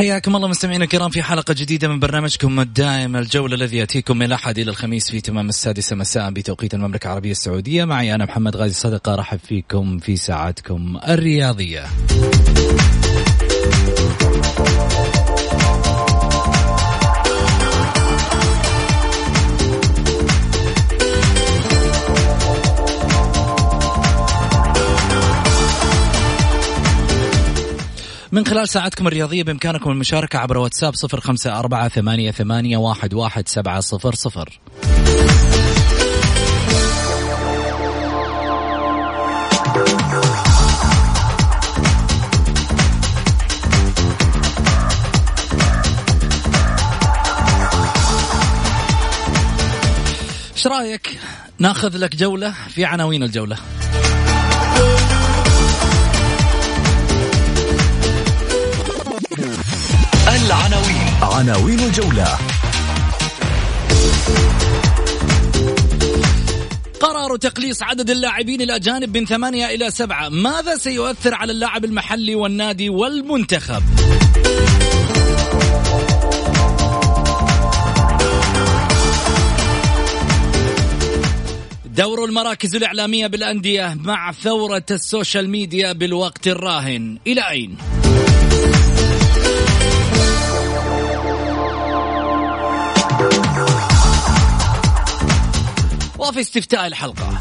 حياكم الله مستمعينا الكرام في حلقة جديدة من برنامجكم الدائم الجولة الذي يأتيكم من الأحد إلى الخميس في تمام السادسة مساء بتوقيت المملكة العربية السعودية. معي أنا محمد غازي صدقة رحب فيكم في ساعتكم الرياضية. من خلال ساعتكم الرياضية بإمكانكم المشاركة عبر واتساب صفر خمسة أربعة ثمانية, ثمانية واحد, واحد سبعة صفر صفر. إيش رايك ناخذ لك جولة في عناوين الجولة. العناوين. عناوين الجولة. قرار تقليص عدد اللاعبين الأجانب من ثمانية إلى سبعة. ماذا سيؤثر على اللاعب المحلي والنادي والمنتخب؟ دور المراكز الإعلامية بالأندية مع ثورة ال social media بالوقت الراهن. إلى أين؟ وفي استفتاء الحلقة.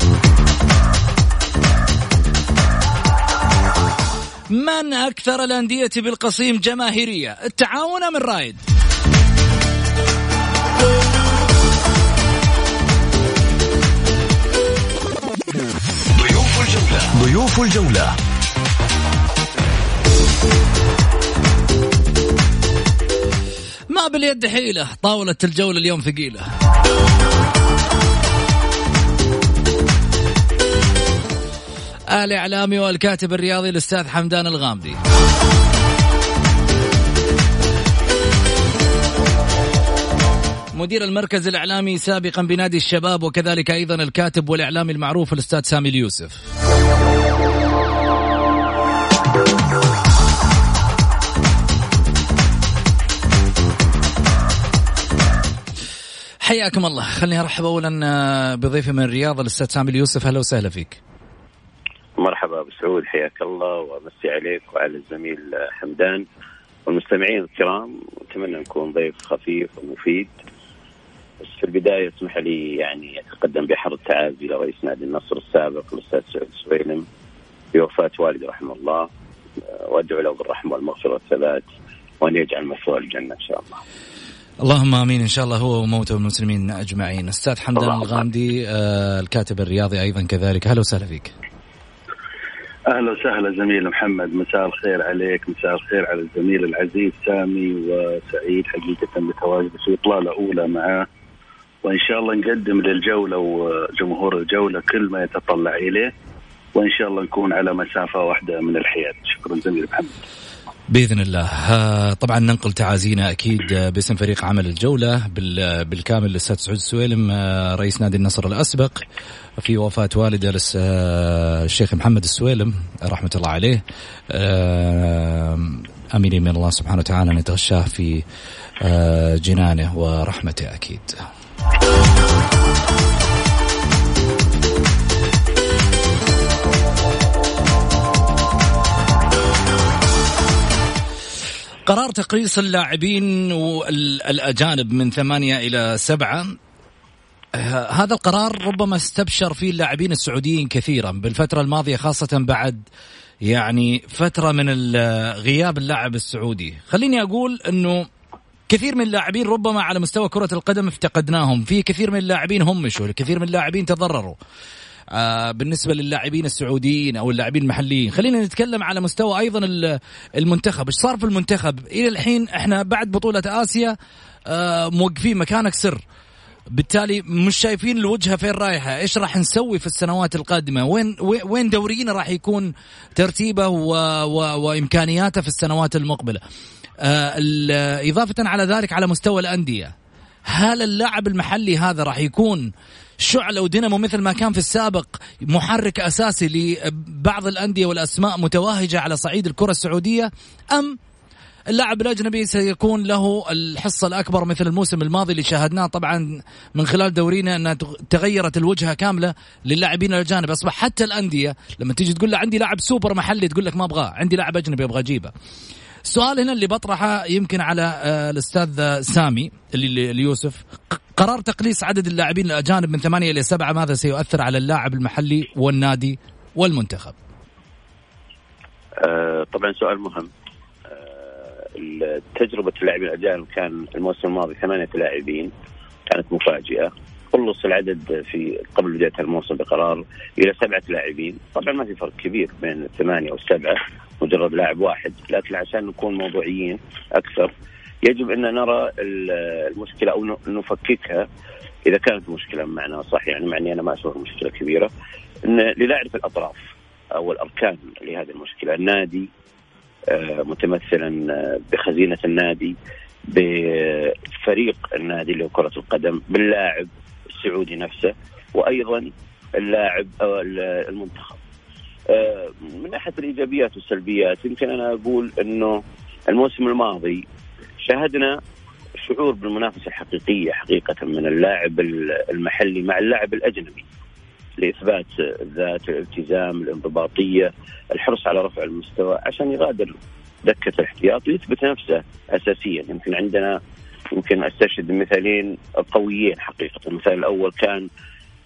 من أكثر الأندية بالقصيم جماهيرية؟ التعاون من رايد ضيوف الجولة ضيوف الجولة. ما باليد حيلة طاولة الجولة اليوم ثقيلة. الإعلامي والكاتب الرياضي الأستاذ حمدان الغامدي. مدير المركز الإعلامي سابقا بنادي الشباب وكذلك أيضا الكاتب والإعلامي المعروف الأستاذ سامي اليوسف. حياكم الله. خليني أرحب اولا آه، بضيفي من الرياض الأستاذ سامي اليوسف. أهلا وسهلا فيك. سعود حياك الله وامسي عليك وعلى الزميل حمدان. والمستمعين الكرام أتمنى نكون ضيف خفيف ومفيد. بس في البداية اسمح لي يعني أتقدم بحر التعازي لرئيس نادي النصر السابق الأستاذ سعود السويلم بوفاة والدي رحمه الله. وأدعو له بالرحمة والمغفرة والثبات وأن يجعل مثواه الجنة إن شاء الله. اللهم آمين إن شاء الله هو وموتى المسلمين أجمعين. أستاذ حمدان الغامدي آه، الكاتب الرياضي أيضا كذلك. أهلا وسهلا فيك. أهلا وسهلا زميل محمد مساء الخير عليك مساء الخير على الزميل العزيز سامي وسعيد حقيقة بتواجد في إطلالة أولى معاه. وإن شاء الله نقدم للجولة وجمهور الجولة كل ما يتطلع إليه. وإن شاء الله نكون على مسافة واحدة من الحياد. شكرا زميل محمد. بإذن الله طبعا ننقل تعازينا أكيد آه، باسم فريق عمل الجولة بال- بالكامل للأستاذ سعود السويلم آه، رئيس نادي النصر الأسبق في وفاة والده آه، الشيخ محمد السويلم رحمة الله عليه آه، آمين من الله سبحانه وتعالى ان يتغشاه في جنانه ورحمته أكيد. قرار تقليص اللاعبين الأجانب من ثمانية إلى سبعة. هذا القرار ربما استبشر فيه اللاعبين السعوديين كثيرا بالفترة الماضية خاصة بعد يعني فترة من غياب اللاعب السعودي. خليني أقول أنه كثير من اللاعبين ربما على مستوى كرة القدم افتقدناهم. في كثير من اللاعبين همشوا كثير من اللاعبين تضرروا. بالنسبة للاعبين السعوديين أو اللاعبين المحليين. خلينا نتكلم على مستوى أيضا المنتخب. إيش صار في المنتخب؟ إلى الحين إحنا بعد بطولة آسيا آه موقفين مكانك سر. بالتالي مش شايفين الوجهة فين رايحة. إيش راح نسوي في السنوات القادمة؟ وين وين دورينا راح يكون ترتيبه و و وإمكانياته في السنوات المقبلة؟ آه إضافة على ذلك على مستوى الأندية. هل اللاعب المحلي هذا راح يكون شعلة ودينامو مثل ما كان في السابق محرك أساسي لبعض الأندية والأسماء متوهجة على صعيد الكرة السعودية؟ أم اللاعب الأجنبي سيكون له الحصة الأكبر مثل الموسم الماضي اللي شاهدناه طبعا من خلال دورينا أنها تغيرت الوجهة كاملة للاعبين الأجانب. أصبح حتى الأندية لما تيجي تقول له عندي لاعب سوبر محلي تقول لك ما أبغاه عندي لاعب أجنبي أبغى أجيبه. السؤال هنا اللي بطرحه يمكن على آه، الأستاذ سامي اللي ليوسف. قرار تقليص عدد اللاعبين الأجانب من ثمانية إلى سبعة ماذا سيؤثر على اللاعب المحلي والنادي والمنتخب؟ آه طبعا سؤال مهم. آه تجربة اللاعبين الأجانب كان الموسم الماضي ثمانية لاعبين كانت مفاجئة. خلص العدد في قبل بداية الموسم بقرار إلى سبعة لاعبين، طبعا ما في فرق كبير بين الثمانية والسبعة مجرد لاعب واحد، لكن عشان نكون موضوعيين أكثر يجب أن نرى المشكلة أو نفككها. إذا كانت مشكلة معنا صح يعني معني أنا ما أشوف مشكلة كبيرة. إن لنعرف الأطراف أو الأركان لهذه المشكلة، النادي آه، متمثلا آه، بخزينة النادي بفريق النادي اللي هو كرة القدم باللاعب السعودي نفسه وأيضا اللاعب أو المنتخب. آه، من ناحية الإيجابيات والسلبيات يمكن أنا أقول إنه الموسم الماضي شاهدنا شعور بالمنافسة الحقيقية حقيقة من اللاعب المحلي مع اللاعب الأجنبي لإثبات الذات الالتزام الانضباطية الحرص على رفع المستوى عشان يغادر دكة الاحتياط ويثبت نفسه اساسيا يمكن عندنا يمكن أستشهد بمثالين قويين حقيقة. المثال الأول كان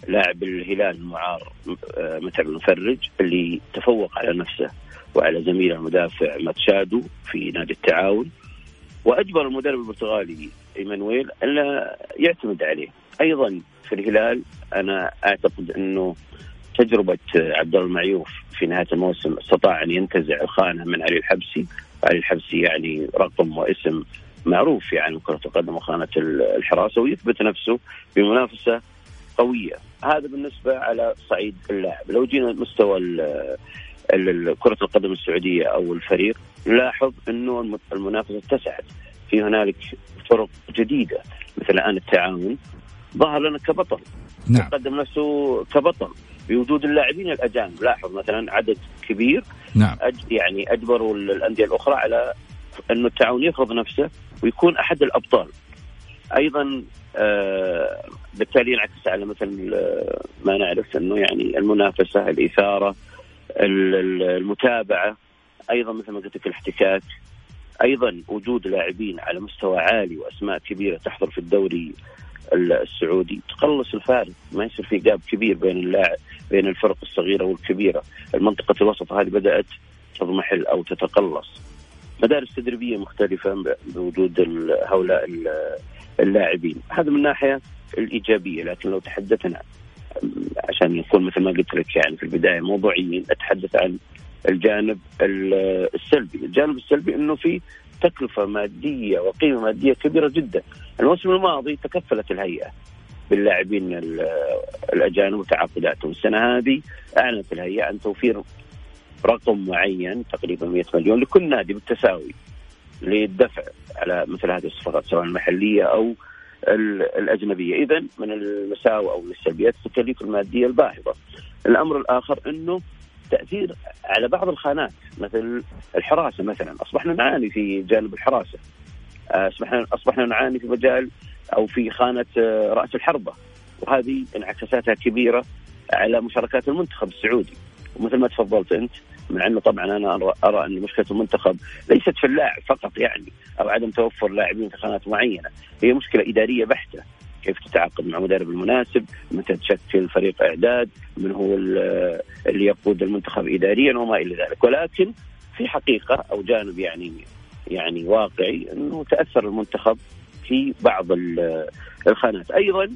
لاعب الهلال المعار آه، متعب المفرج اللي تفوق على نفسه وعلى زميله المدافع ماتشادو في نادي التعاون. وأجبر المدرب البرتغالي إيمانويل الا يعتمد عليه. أيضا في الهلال أنا أعتقد أنه تجربة عبد الله المعيوف في نهاية الموسم استطاع أن ينتزع الخانة من علي الحبسي. علي الحبسي يعني رقم واسم معروف في عالم كره القدم وخانه الحراسة ويثبت نفسه بمنافسة قوية. هذا بالنسبة على صعيد اللاعب. لو جينا مستوى كرة القدم السعودية أو الفريق لاحظ أنه المنافسة اتسعت. في هنالك فرق جديدة مثل الآن التعاون ظهر لنا كبطل. نعم. قدم نفسه كبطل بوجود اللاعبين الأجانب. لاحظ مثلا عدد كبير. نعم. أج يعني أجبروا الأندية الأخرى على أنه التعاون يفرض نفسه ويكون أحد الأبطال. أيضا آه بالتالي ينعكس على مثل آه، ما نعرف أنه يعني المنافسة الإثارة المتابعة. أيضا مثل ما قلت لك الاحتكاك. أيضا وجود لاعبين على مستوى عالي وأسماء كبيرة تحضر في الدوري السعودي. تقلص الفارق. ما يصير في جاب كبير بين اللاعب بين الفرق الصغيرة والكبيرة. المنطقة الوسط هذه بدأت تضمحل أو تتقلص. مدارس تدريبية مختلفة بوجود هؤلاء اللاعبين. هذا من الناحيه الإيجابية لكن لو تحدثنا عشان يكون مثل ما قلت لك يعني في البداية موضوعيين أتحدث عن الجانب السلبي، الجانب السلبي إنه في تكلفة مادية وقيمة مادية كبيرة جدا. الموسم الماضي تكفلت الهيئة باللاعبين الأجانب وتعاقداتهم، السنة هذه أعلنت الهيئة عن توفير رقم معين تقريبا 100 مليون لكل نادي بالتساوي للدفع على مثل هذه الصفقات سواء المحلية أو الأجنبية، اذا من المساوئ أو من السلبيات التكاليف المادية الباهظة. الأمر الآخر إنه تأثير على بعض الخانات مثل الحراسة مثلا. أصبحنا نعاني في جانب الحراسة. اصبحنا أصبحنا نعاني في مجال أو في خانة آه، رأس الحربة. وهذه انعكاساتها كبيرة على مشاركات المنتخب السعودي. ومثل ما تفضلت أنت مع إنه طبعا أنا ارى أن مشكلة المنتخب ليست في اللاعب فقط يعني أو عدم توفر لاعبين في خانات معينة، هي مشكلة إدارية بحتة، كيف تتعاقد مع المدرب المناسب، متى تشكل فريق إعداد، من هو اللي يقود المنتخب اداريا؟ وما إلى ذلك، ولكن في حقيقة أو جانب يعني يعني واقعي إنه تأثر المنتخب في بعض الخانات، أيضا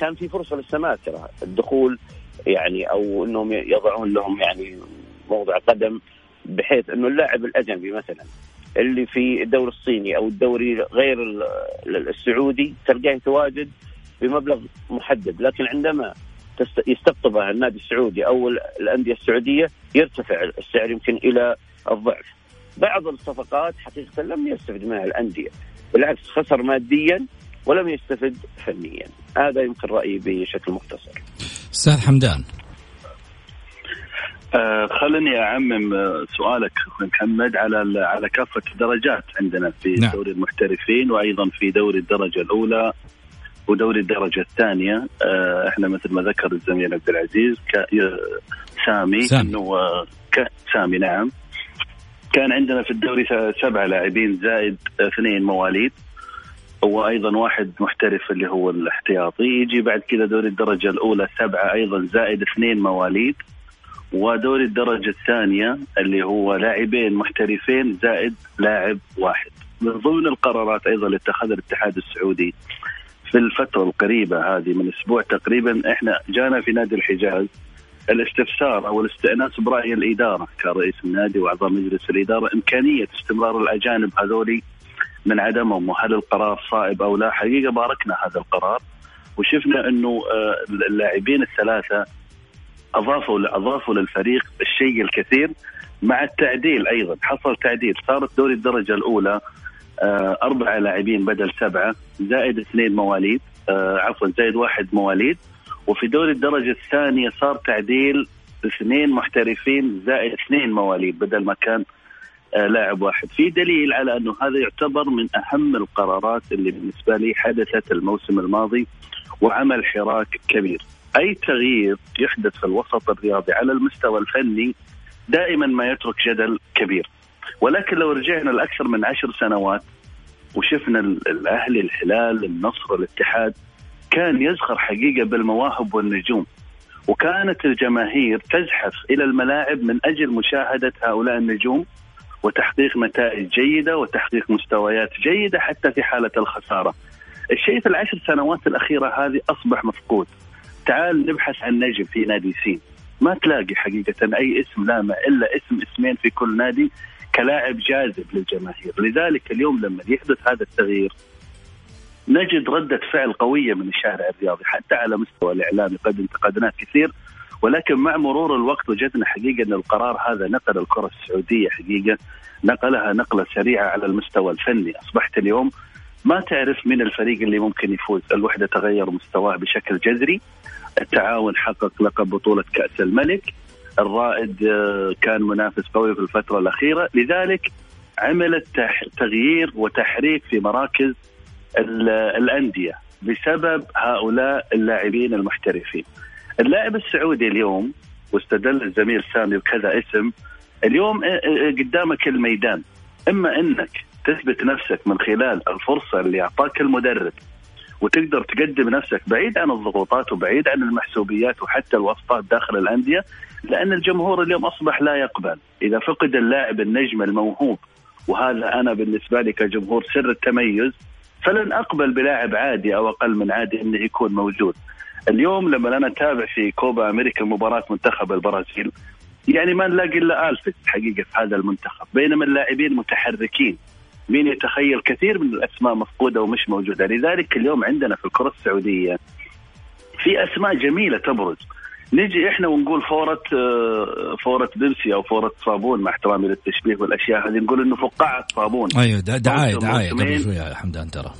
كان في فرصة للسماسره الدخول يعني أو إنهم يضعون لهم يعني موضع قدم بحيث إنه اللاعب الأجنبي مثلا اللي في الدوري الصيني أو الدوري غير السعودي تلقاه يتواجد بمبلغ محدد لكن عندما يستقطبه النادي السعودي أو الأندية السعودية يرتفع السعر يمكن إلى الضعف. بعض الصفقات حقيقة لم يستفد منها الأندية بالعكس خسر ماديا ولم يستفد فنيا هذا يمكن رأيي بشكل مختصر. أستاذ حمدان خلني أعمم آه، سؤالك محمد على على كافة الدرجات عندنا في نعم. دوري المحترفين وأيضا في دوري الدرجة الأولى ودوري الدرجة الثانية آه إحنا مثل ما ذكر الزميل عبد العزيز سامي, سامي. إنه آه، سامي نعم كان عندنا في الدوري سبعه لاعبين زائد اثنين مواليد وأيضا واحد محترف اللي هو الاحتياطي يجي بعد كذا دوري الدرجة الأولى سبعة أيضا زائد اثنين مواليد ودوري الدرجة الثانية اللي هو لاعبين محترفين زائد لاعب واحد. من ضمن القرارات أيضا اللي اتخذها الاتحاد السعودي في الفترة القريبة هذه من أسبوع تقريبا إحنا جانا في نادي الحجاز. الاستفسار أو الاستئناس برأي الإدارة كرئيس النادي وأعضاء مجلس الإدارة إمكانية استمرار الأجانب هذولي من عدمهم وهل القرار صائب أو لا؟ حقيقة باركنا هذا القرار وشفنا أنه آه، اللاعبين الثلاثة أضافوا أضافوا للفريق الشيء الكثير مع التعديل أيضا. حصل تعديل. صارت دوري الدرجة الأولى آه، أربعة لاعبين بدل سبعة زائد اثنين مواليد آه، عفوا زائد واحد مواليد. وفي دوري الدرجة الثانية صار تعديل اثنين محترفين زائد اثنين مواليد بدل ما كان آه، لاعب واحد. في دليل على أنه هذا يعتبر من أهم القرارات اللي بالنسبة لي حدثت الموسم الماضي وعمل حراك كبير. أي تغيير يحدث في الوسط الرياضي على المستوى الفني دائما ما يترك جدل كبير ولكن لو رجعنا لأكثر من عشر سنوات وشفنا الأهلي الهلال النصر الاتحاد كان يزخر حقيقة بالمواهب والنجوم وكانت الجماهير تزحف إلى الملاعب من أجل مشاهدة هؤلاء النجوم وتحقيق نتائج جيدة وتحقيق مستويات جيدة حتى في حالة الخسارة. الشيء في العشر سنوات الأخيرة هذه أصبح مفقود. تعال نبحث عن نجم في نادي سين. ما تلاقي حقيقة أي اسم لامع إلا اسم اسمين في كل نادي كلاعب جاذب للجماهير. لذلك اليوم لما يحدث هذا التغيير نجد ردة فعل قوية من الشارع الرياضي حتى على مستوى الإعلامي. قد انتقدناه كثير ولكن مع مرور الوقت وجدنا حقيقة أن القرار هذا نقل الكرة السعودية حقيقة نقلها نقلة سريعة على المستوى الفني. أصبحت اليوم ما تعرف من الفريق اللي ممكن يفوز. الوحدة تغير مستواه بشكل جذري التعاون حقق لقب بطولة كأس الملك. الرائد آه، كان منافس قوي في الفترة الأخيرة. لذلك عملت تغيير وتحريك في مراكز الأندية بسبب هؤلاء اللاعبين المحترفين. اللاعب السعودي اليوم واستدل الزميل سامي بكذا اسم اليوم آه، آه، قدامك الميدان. إما إنك تثبت نفسك من خلال الفرصة اللي أعطاك المدرب وتقدر تقدم نفسك بعيد عن الضغوطات وبعيد عن المحسوبيات وحتى الواسطات داخل الأندية لأن الجمهور اليوم أصبح لا يقبل إذا فقد اللاعب النجم الموهوب وهذا أنا بالنسبة لي كجمهور سر التميز فلن أقبل بلاعب عادي أو أقل من عادي إنه يكون موجود. اليوم لما أنا أتابع في كوبا أمريكا مباراة منتخب البرازيل يعني ما نلاقي إلا الفت حقيقة في هذا المنتخب بينما اللاعبين متحركين مين يتخيل كثير من الأسماء مفقودة ومش موجودة. لذلك اليوم عندنا في الكرة السعودية في أسماء جميلة تبرز. نجي إحنا ونقول فورة آه، فورة بيبسي أو فورة صابون مع احترامي للتشبيه والأشياء هذه. نقول إنه فقاعة صابون. أيوه دعاية دعاية قبل شوية يا حمدان ترى.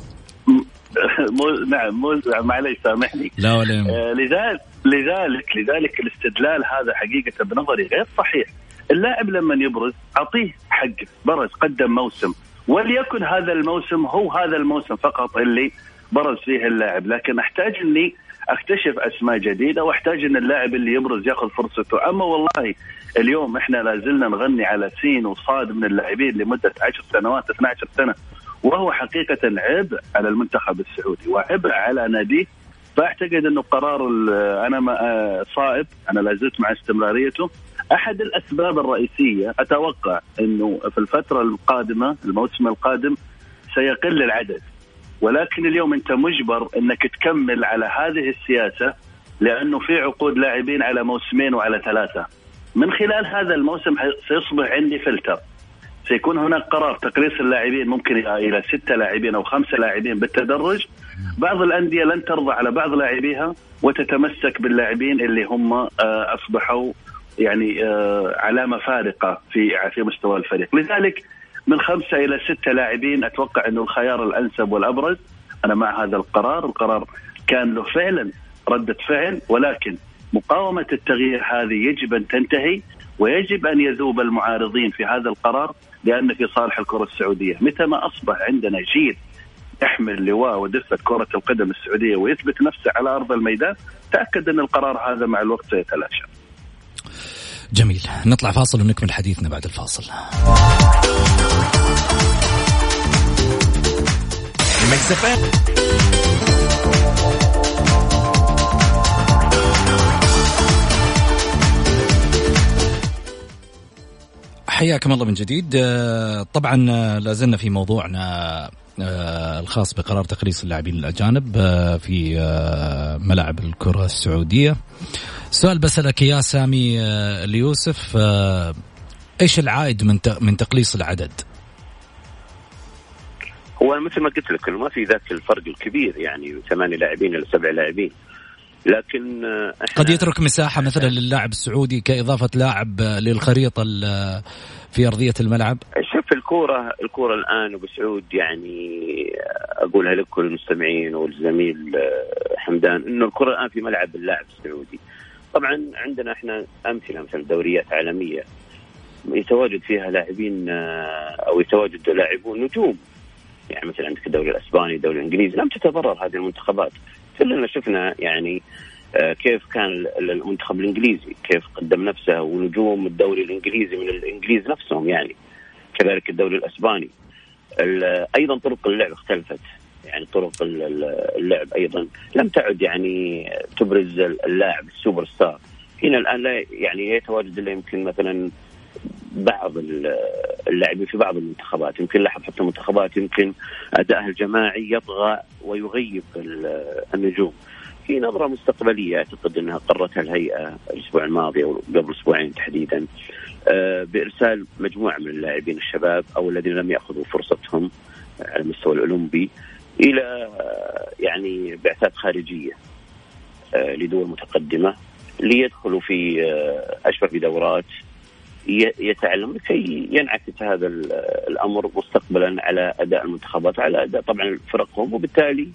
مو نعم مو معليش سامحني. لا ولا آه لذلك لذلك لذلك الاستدلال هذا حقيقة بنظري غير صحيح. اللاعب لما يبرز أعطيه حقه برز قدم موسم. وليكن هذا الموسم هو هذا الموسم فقط اللي برز فيه اللاعب. لكن أحتاج إني أكتشف أسماء جديدة وأحتاج إن اللاعب اللي يبرز ياخذ فرصته. أما والله اليوم إحنا لازلنا نغني على سين وصاد من اللاعبين لمدة 10 سنوات 12 سنة وهو حقيقة عبء على المنتخب السعودي وعبء على ناديه فأعتقد إنه قرار أنا صائب. أنا لا زلت مع استمراريته. أحد الأسباب الرئيسية أتوقع إنه في الفترة القادمة الموسم القادم سيقل العدد. ولكن اليوم أنت مجبر إنك تكمل على هذه السياسة لأنه في عقود لاعبين على موسمين وعلى ثلاثة. من خلال هذا الموسم سيصبح عندي فلتر. سيكون هناك قرار تقليص اللاعبين ممكن إلى ستة لاعبين أو خمسة لاعبين بالتدرج. بعض الأندية لن ترضى على بعض لاعبيها وتتمسك باللاعبين اللي هم آه، أصبحوا يعني آه، علامة فارقة في في مستوى الفريق. لذلك من خمسة إلى ستة لاعبين أتوقع أنه الخيار الأنسب والأبرز. أنا مع هذا القرار. القرار كان له فعلا ردة فعل ولكن مقاومة التغيير هذه يجب أن تنتهي ويجب أن يذوب المعارضين في هذا القرار لأن في صالح الكرة السعودية، متى ما أصبح عندنا جيل يحمل لواء ودفة كرة القدم السعودية ويثبت نفسه على أرض الميدان، تأكد أن القرار هذا مع الوقت سيتلاشى. جميل، نطلع فاصل ونكمل حديثنا بعد الفاصل. حياكم الله من جديد آه، طبعا آه، لازلنا في موضوعنا آه، الخاص بقرار تقليص اللاعبين الأجانب في ملاعب الكرة السعودية. سؤال بسالك يا سامي ليوسف إيش العائد من من تقليص العدد؟ هو مثل ما قلت لك ما في ذاك الفرق الكبير يعني ثمانية لاعبين إلى سبع لاعبين. لكن آه، قد يترك مساحة مثلا للاعب السعودي كإضافة لاعب للخريطة في أرضية الملعب؟ شوف الكورة الكورة الآن ابو سعود يعني أقولها لكل المستمعين والزميل آه، حمدان إنه الكره الآن في ملعب اللاعب السعودي. طبعا عندنا إحنا أمثلة مثل دوريات عالمية. يتواجد فيها لاعبين آه، أو يتواجد لاعبون نجوم. يعني مثلا عندك الدوري الأسباني الدوري الإنجليزي لم تتضرر هذه المنتخبات. كلنا شفنا يعني آه، كيف كان المنتخب الإنجليزي كيف قدم نفسه ونجوم الدوري الإنجليزي من الإنجليز نفسهم يعني. كذلك الدوري الأسباني. أيضا طرق اللعب اختلفت. يعني طرق اللعب أيضا. لم تعد يعني تبرز اللاعب السوبر ستار هنا الآن لا يعني يتواجد إلا يمكن مثلا بعض اللاعبين في بعض المنتخبات. يمكن لاحظ حتى المنتخبات يمكن ادائها الجماعي يطغى ويغيب النجوم. في نظرة مستقبلية أعتقد أنها قررتها الهيئة الأسبوع الماضي أو قبل أسبوعين تحديدا آه، بإرسال مجموعة من اللاعبين الشباب أو الذين لم يأخذوا فرصتهم على المستوى الأولمبي. آه، يعني بعثات خارجية آه، لدول متقدمة ليدخلوا في أشبه بدورات يتعلم لكي ينعكس هذا الأمر مستقبلا على أداء المنتخبات على أداء طبعا فرقهم وبالتالي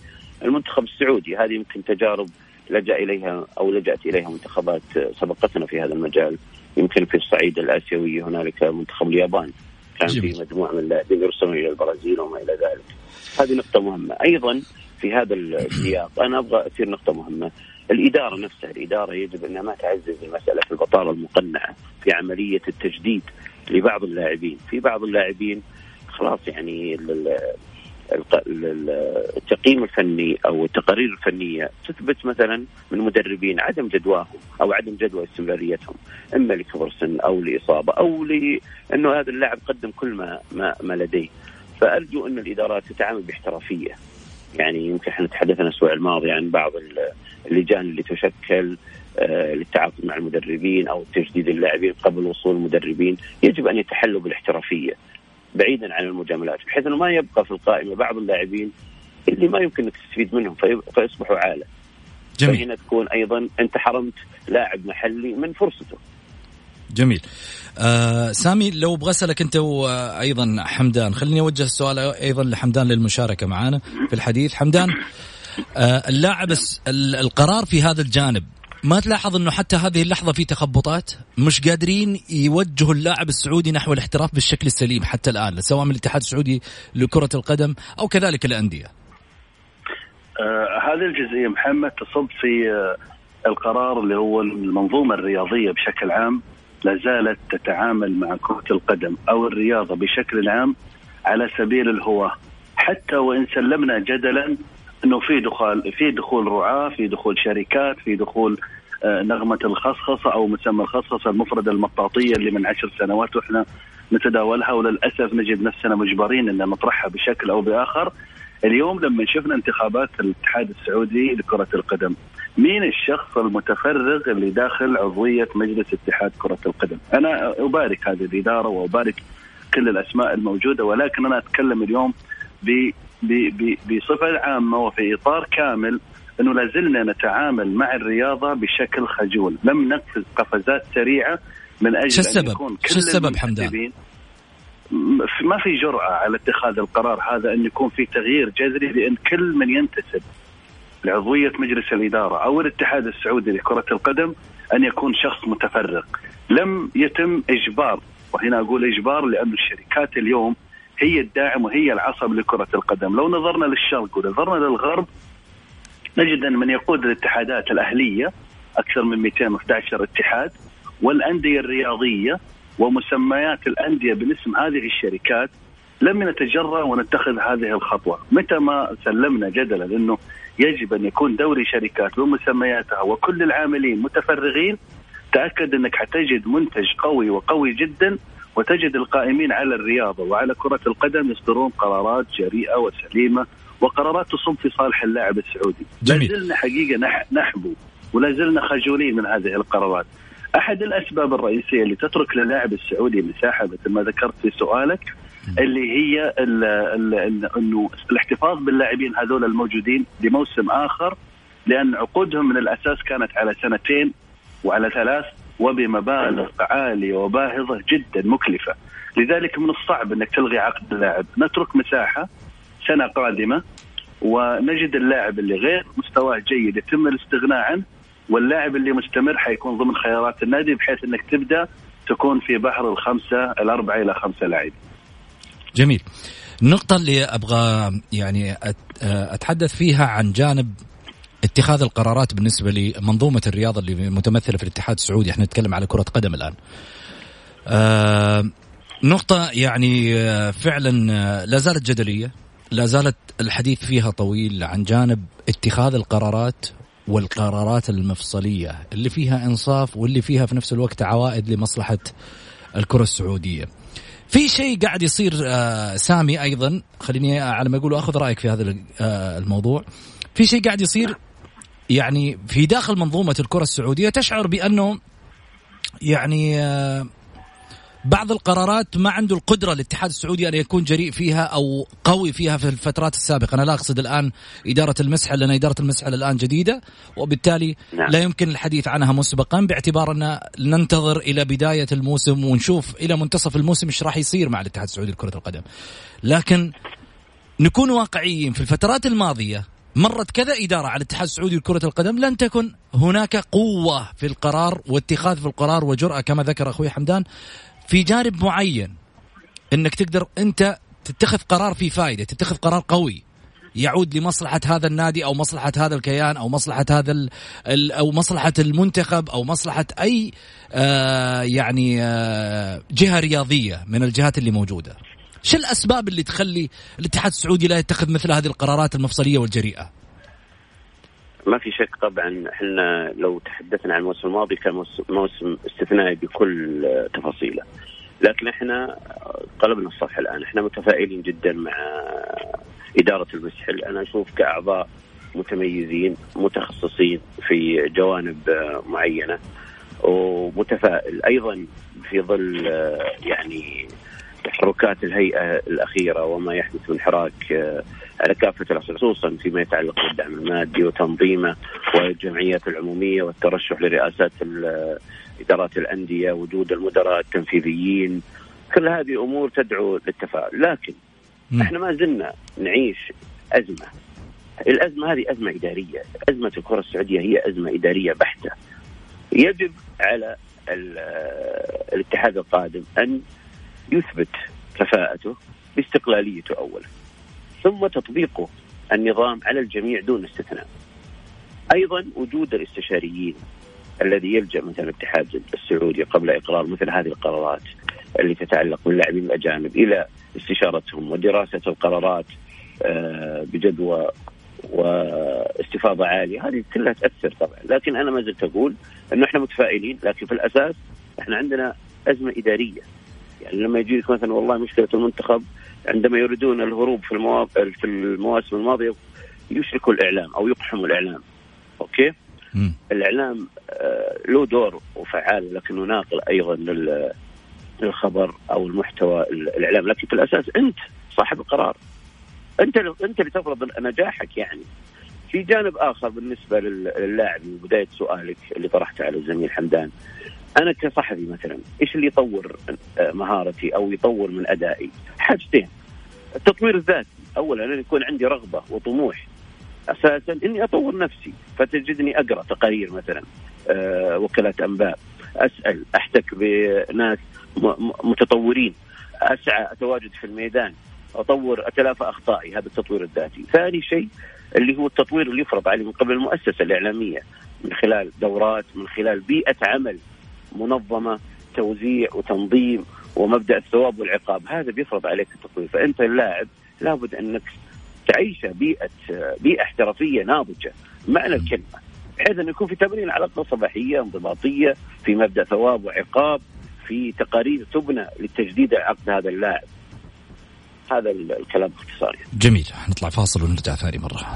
المنتخب السعودي. هذه يمكن تجارب لجأ إليها أو لجأت إليها منتخبات سبقتنا في هذا المجال يمكن في الصعيد الآسيوي هنالك منتخب اليابان. كان في مجموعة من اللاعبين يرسلون إلى البرازيل وما إلى ذلك. هذه نقطة مهمة. أيضا في هذا السياق أنا أبغى أثير نقطة مهمة. الإدارة نفسها الإدارة يجب أنها ما تعزز مسألة البطالة المقنعة في عملية التجديد لبعض اللاعبين. في بعض اللاعبين خلاص يعني التقييم الفني أو التقارير الفنية تثبت مثلا من مدربين عدم جدواهم أو عدم جدوى استمراريتهم إما لكبر سن أو لإصابة أو لأنه هذا اللاعب قدم كل ما ما, ما لديه. فأرجو أن الإدارات تتعامل باحترافية. يعني يمكن إحنا تحدثنا الأسبوع الماضي عن بعض اللجان اللي تشكل آه، للتعاقد مع المدربين أو تجديد اللاعبين قبل وصول المدربين. يجب أن يتحلوا بالاحترافية. بعيدا عن المجاملات بحيث إنه ما يبقى في القائمة بعض اللاعبين اللي ما يمكن إنك تستفيد منهم فيصبحوا عالة. جميل. فهنا تكون أيضا أنت حرمت لاعب محلي من فرصته. جميل. آه سامي لو أبغى أسألك أنت وأيضا حمدان خليني أوجه السؤال أيضا لحمدان للمشاركة معنا في الحديث. حمدان آه اللاعب القرار في هذا الجانب ما تلاحظ إنه حتى هذه اللحظة في تخبطات؟ مش قادرين يوجهوا اللاعب السعودي نحو الاحتراف بالشكل السليم حتى الآن سواء من الاتحاد السعودي لكرة القدم أو كذلك الأندية. آه هذه الجزئية محمد تصب في آه القرار اللي هو المنظومة الرياضية بشكل عام لا زالت تتعامل مع كرة القدم أو الرياضة بشكل عام على سبيل الهواة حتى وإن سلمنا جدلا إنه في دخول في دخول رعاة في دخول شركات في دخول آه، نغمة الخصخصة أو مسمى الخصخصة المفرده المطاطيه اللي من عشر سنوات وإحنا نتداولها وللأسف نجد نفسنا مجبرين إن نطرحها بشكل أو بآخر. اليوم لما شفنا انتخابات الاتحاد السعودي لكرة القدم مين الشخص المتفرغ اللي داخل عضوية مجلس اتحاد كرة القدم؟ أنا أبارك هذه الإدارة وأبارك كل الأسماء الموجودة ولكن أنا أتكلم اليوم بصفة عامة وفي إطار كامل أنه لازلنا نتعامل مع الرياضة بشكل خجول، لم نقفز قفزات سريعة من أجل شو السبب؟ شو السبب حمدان؟ ما في جرأة على اتخاذ القرار هذا أن يكون في تغيير جذري لأن كل من ينتسب لعضوية مجلس الإدارة أو الاتحاد السعودي لكرة القدم أن يكون شخص متفرغ لم يتم إجبار وهنا أقول إجبار لأن الشركات اليوم هي الداعم وهي العصب لكرة القدم. لو نظرنا للشرق ونظرنا للغرب نجد أن من يقود الاتحادات الأهلية أكثر من 211 اتحاد والأندية الرياضية ومسميات الأندية باسم هذه الشركات لم نتجرأ ونتخذ هذه الخطوة. متى ما سلمنا جدلا أنه يجب أن يكون دوري شركات بمسمياتها وكل العاملين متفرغين تأكد أنك حتجد منتج قوي وقوي جدا وتجد القائمين على الرياضة وعلى كرة القدم يصدرون قرارات جريئة وسليمة وقرارات تصب في صالح اللاعب السعودي جميل. لازلنا حقيقة نحبو ولا زلنا خجولين من هذه القرارات أحد الأسباب الرئيسية اللي تترك للاعب السعودي مساحة مثل ما ذكرت في سؤالك اللي هي إنه الاحتفاظ باللاعبين هذول الموجودين لموسم آخر لأن عقودهم من الأساس كانت على سنتين وعلى ثلاث وبمبالغ عالية وباهظة جدا مكلفة لذلك من الصعب إنك تلغي عقد اللاعب نترك مساحة سنة قادمة ونجد اللاعب اللي غير مستواه جيد يتم الاستغناء عنه واللاعب اللي مستمر حيكون ضمن خيارات النادي بحيث إنك تبدأ تكون في بحر الخمسة الأربعة إلى خمسة لاعبين. جميل. النقطة اللي أبغى يعني أتحدث فيها عن جانب اتخاذ القرارات بالنسبة لمنظومة الرياضة اللي متمثلة في الاتحاد السعودي، إحنا نتكلم على كرة قدم الآن. آه نقطة يعني فعلا لا زالت جدلية، لا زالت الحديث فيها طويل عن جانب اتخاذ القرارات والقرارات المفصلية اللي فيها إنصاف واللي فيها في نفس الوقت عوائد لمصلحة الكرة السعودية. في شيء قاعد يصير آه سامي أيضا. خليني على ما يقولوا أخذ رأيك في هذا آه الموضوع. في شيء قاعد يصير يعني في داخل منظومة الكرة السعودية تشعر بأنه يعني آه بعض القرارات ما عنده القدرة الاتحاد السعودي أن يكون جريء فيها أو قوي فيها في الفترات السابقة، أنا لا أقصد الآن إدارة المسحل لأن إدارة المسحل الان جديدة وبالتالي نعم. لا يمكن الحديث عنها مسبقا باعتبار أن ننتظر إلى بداية الموسم ونشوف إلى منتصف الموسم إيش راح يصير مع الاتحاد السعودي لكرة القدم. لكن نكون واقعيين في الفترات الماضية مرت كذا إدارة على الاتحاد السعودي لكرة القدم لن تكن هناك قوة في القرار واتخاذ في القرار وجرأة كما ذكر أخوي حمدان في جانب معين. إنك تقدر أنت تتخذ قرار فيه فائده تتخذ قرار قوي. يعود لمصلحة هذا النادي أو مصلحة هذا الكيان أو مصلحة هذا أو مصلحة المنتخب أو مصلحة أي آه يعني آه جهة رياضية من الجهات اللي موجودة. شو الأسباب اللي تخلي الاتحاد السعودي لا يتخذ مثل هذه القرارات المفصلية والجريئة؟ ما في شك طبعا إحنا لو تحدثنا عن الموسم الماضي كان موسم استثنائي بكل تفاصيله. لكن إحنا قلبنا الصفحه الآن. إحنا متفائلين جدا مع إدارة المسحل. أنا أشوف كأعضاء متميزين متخصصين في جوانب معينة ومتفائل. أيضا في ظل يعني تحركات الهيئة الأخيرة وما يحدث من حراك آه، على كافة الاصعده خصوصا فيما يتعلق بالدعم المادي وتنظيمه والجمعيات العمومية والترشح لرئاسات إدارات الأندية وجود المدراء التنفيذيين كل هذه أمور تدعو للتفاؤل لكن م. إحنا ما زلنا نعيش أزمة. الأزمة هذه أزمة إدارية. أزمة الكرة السعودية هي أزمة إدارية بحتة. يجب على الاتحاد القادم أن يثبت كفاءته باستقلاليته اولا ثم تطبيقه النظام على الجميع دون استثناء. أيضا وجود الاستشاريين الذي يلجأ مثلا الاتحاد السعودي قبل إقرار مثل هذه القرارات اللي تتعلق باللاعبين الأجانب إلى استشارتهم ودراسة القرارات آه، بجدوى واستفاضة عالية. هذه كلها تأثر طبعا. لكن أنا ما زلت أقول إنه إحنا متفائلين لكن في الأساس إحنا عندنا أزمة إدارية. يعني لما يجيك مثلا والله مشكلة المنتخب عندما يريدون الهروب في في المواسم الماضية يشركوا الإعلام أو يقحموا الإعلام. أوكي؟ م. الإعلام آه، له دور وفعال لكنه ناقل أيضا للخبر أو المحتوى الإعلام. لكن في الأساس أنت صاحب القرار. أنت أنت اللي تفرض نجاحك يعني. في جانب آخر بالنسبة للاعب بدايه سؤالك اللي طرحته على الزميل حمدان. أنا كصحفي مثلا إيش اللي يطور آه، مهارتي أو يطور من أدائي؟ حاجتين. التطوير الذاتي اولا أن يكون عندي رغبة وطموح. أساسا إني أطور نفسي. فتجدني أقرأ تقارير مثلا أه وكالات أنباء. أسأل أحتك بناس متطورين. أسعى أتواجد في الميدان. أطور أتلافى أخطائي. هذا التطوير الذاتي. ثاني شيء اللي هو التطوير اللي يفرض عليه من قبل المؤسسة الإعلامية. من خلال دورات من خلال بيئة عمل. منظمة توزيع وتنظيم ومبدأ الثواب والعقاب. هذا بيفرض عليك التطوير فأنت اللاعب لابد أنك تعيش بيئة بيئة احترافية ناضجة معنى الكلمة. بحيث انه يكون في تمرين على الاقل صباحية انضباطية في مبدأ ثواب وعقاب في تقارير تبنى لتجديد عقد هذا اللاعب. هذا الكلام باختصار جميل. نطلع فاصل ونرجع ثاني مرة.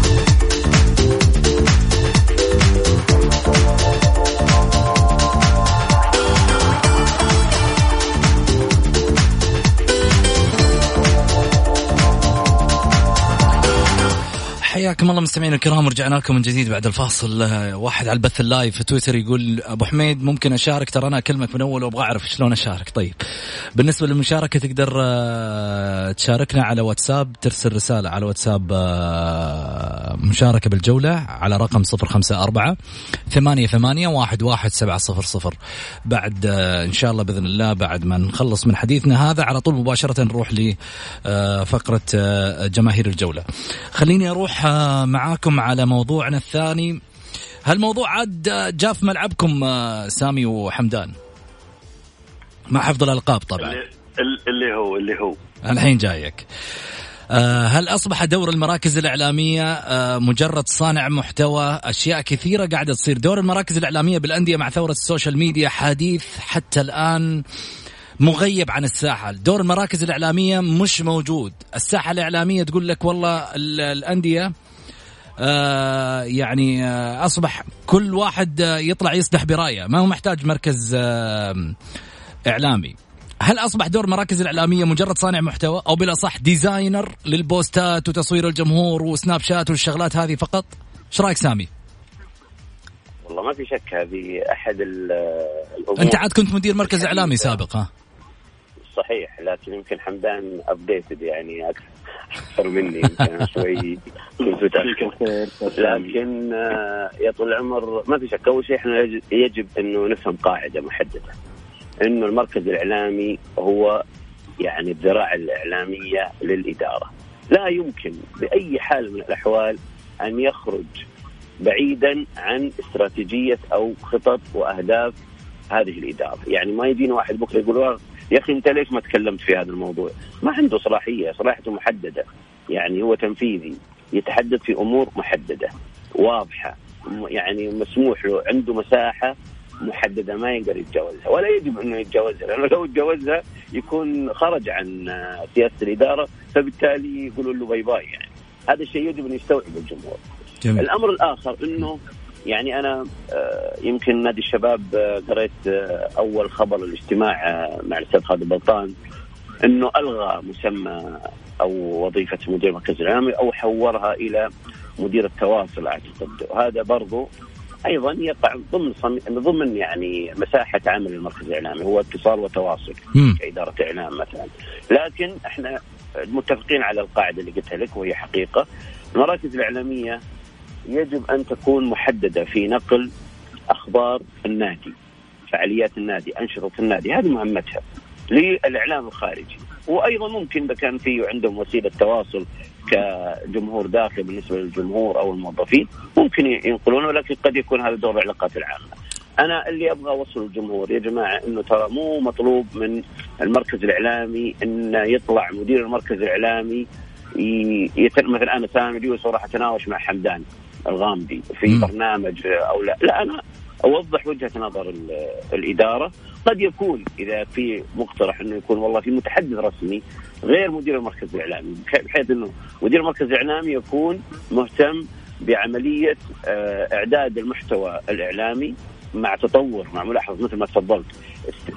حياكم الله مستمعينا الكرام ورجعنا لكم من جديد بعد الفاصل آه، واحد على البث ال live في تويتر يقول أبو حميد ممكن أشارك؟ ترى أنا أكلمك من أول وأبغى أعرف شلون أشارك. طيب بالنسبة للمشاركة تقدر آه، تشاركنا على واتساب ترسل رسالة على واتساب آه، مشاركة بالجولة على رقم 054 ثمانية ثمانية واحد واحد سبعة صفر صفر. بعد إن شاء الله بإذن الله بعد ما نخلص من حديثنا هذا على طول مباشرة نروح لفقرة جماهير الجولة. خليني أروح معاكم على موضوعنا الثاني. هالموضوع عاد جا في ملعبكم آه، سامي وحمدان. مع حفظ الألقاب طبعا. اللي هو اللي هو. الحين جايك. آه، هل أصبح دور المراكز الإعلامية آه، مجرد صانع محتوى؟ أشياء كثيرة قاعدة تصير. دور المراكز الإعلامية بالأندية مع ثورة ال social media حديث حتى الآن مغيب عن الساحه دور المراكز الإعلامية مش موجود. الساحة الإعلامية تقول لك والله الأندية يعني آه أصبح كل واحد آه يطلع يصدح برايه. ما هو محتاج مركز آه إعلامي. هل أصبح دور المراكز الإعلامية مجرد صانع محتوى؟ أو بالاصح designer للبوستات وتصوير الجمهور وسناب شات والشغلات هذه فقط؟ إيش رأيك سامي؟ والله ما في شك هذه أحد الأمور. أنت عاد كنت مدير مركز إعلامي سابق ها؟ صحيح لكن يمكن حمدان updated يعني أكثر. مني يمكن شوي كنت متاخر لكن آه، يا طول العمر ما في شك. أول شيء إحنا يجب إنه نفهم قاعدة محددة. إنه المركز الإعلامي هو يعني الذراع الإعلامية للإدارة. لا يمكن بأي حال من الأحوال أن يخرج بعيدا عن استراتيجية أو خطط وأهداف هذه الإدارة، يعني ما يجينا واحد بكرة يقول يا أخي أنت ليش ما تكلمت في هذا الموضوع؟ ما عنده صلاحية، صلاحيته محددة، يعني هو تنفيذي يتحدث في أمور محددة واضحة يعني مسموح له عنده مساحة محددة ما يقدر يتجاوزها ولا يجب إنه يتجاوزها لأنه لو تجاوزها يكون خرج عن سياسة الإدارة فبالتالي يقولوا له باي باي يعني هذا الشيء يجب أن يستوعب الجمهور. جميل. الأمر الآخر إنه يعني أنا آه، يمكن نادي الشباب آه، قريت آه، أول خبر الاجتماع مع الأستاذ خالد بلطان إنه ألغى مسمى أو وظيفة مدير المركز الاعلامي أو حورها إلى مدير التواصل أعتقد. وهذا برضو أيضا يقع ضمن صم... ضمن يعني مساحة عمل المركز الإعلامي هو اتصال وتواصل. كاداره إعلام مثلا. لكن إحنا متفقين على القاعدة اللي قلتها لك وهي حقيقة. المراكز الإعلامية يجب أن تكون محددة في نقل أخبار النادي فعاليات النادي أنشطة النادي هذه مهمتها للإعلام الخارجي وأيضا ممكن إذا كان في عندهم وسيلة تواصل كجمهور داخلي بالنسبة للجمهور أو الموظفين ممكن ينقلونه ولكن قد يكون هذا دور العلاقات العامة. أنا اللي أبغى أوصل للجمهور يا جماعة إنه ترى مو مطلوب من المركز الإعلامي انه يطلع مدير المركز الإعلامي مثلا أنا سامي اليوسف راح أتناوش مع حمدان الغامدي في م. برنامج أو لا لا أنا أوضح وجهة نظر الإدارة قد يكون إذا في مقترح إنه يكون والله في متحدث رسمي غير مدير المركز الإعلامي بحيث إنه مدير المركز الإعلامي يكون مهتم بعملية آه، إعداد المحتوى الإعلامي مع تطور مع ملاحظة مثل ما تفضلت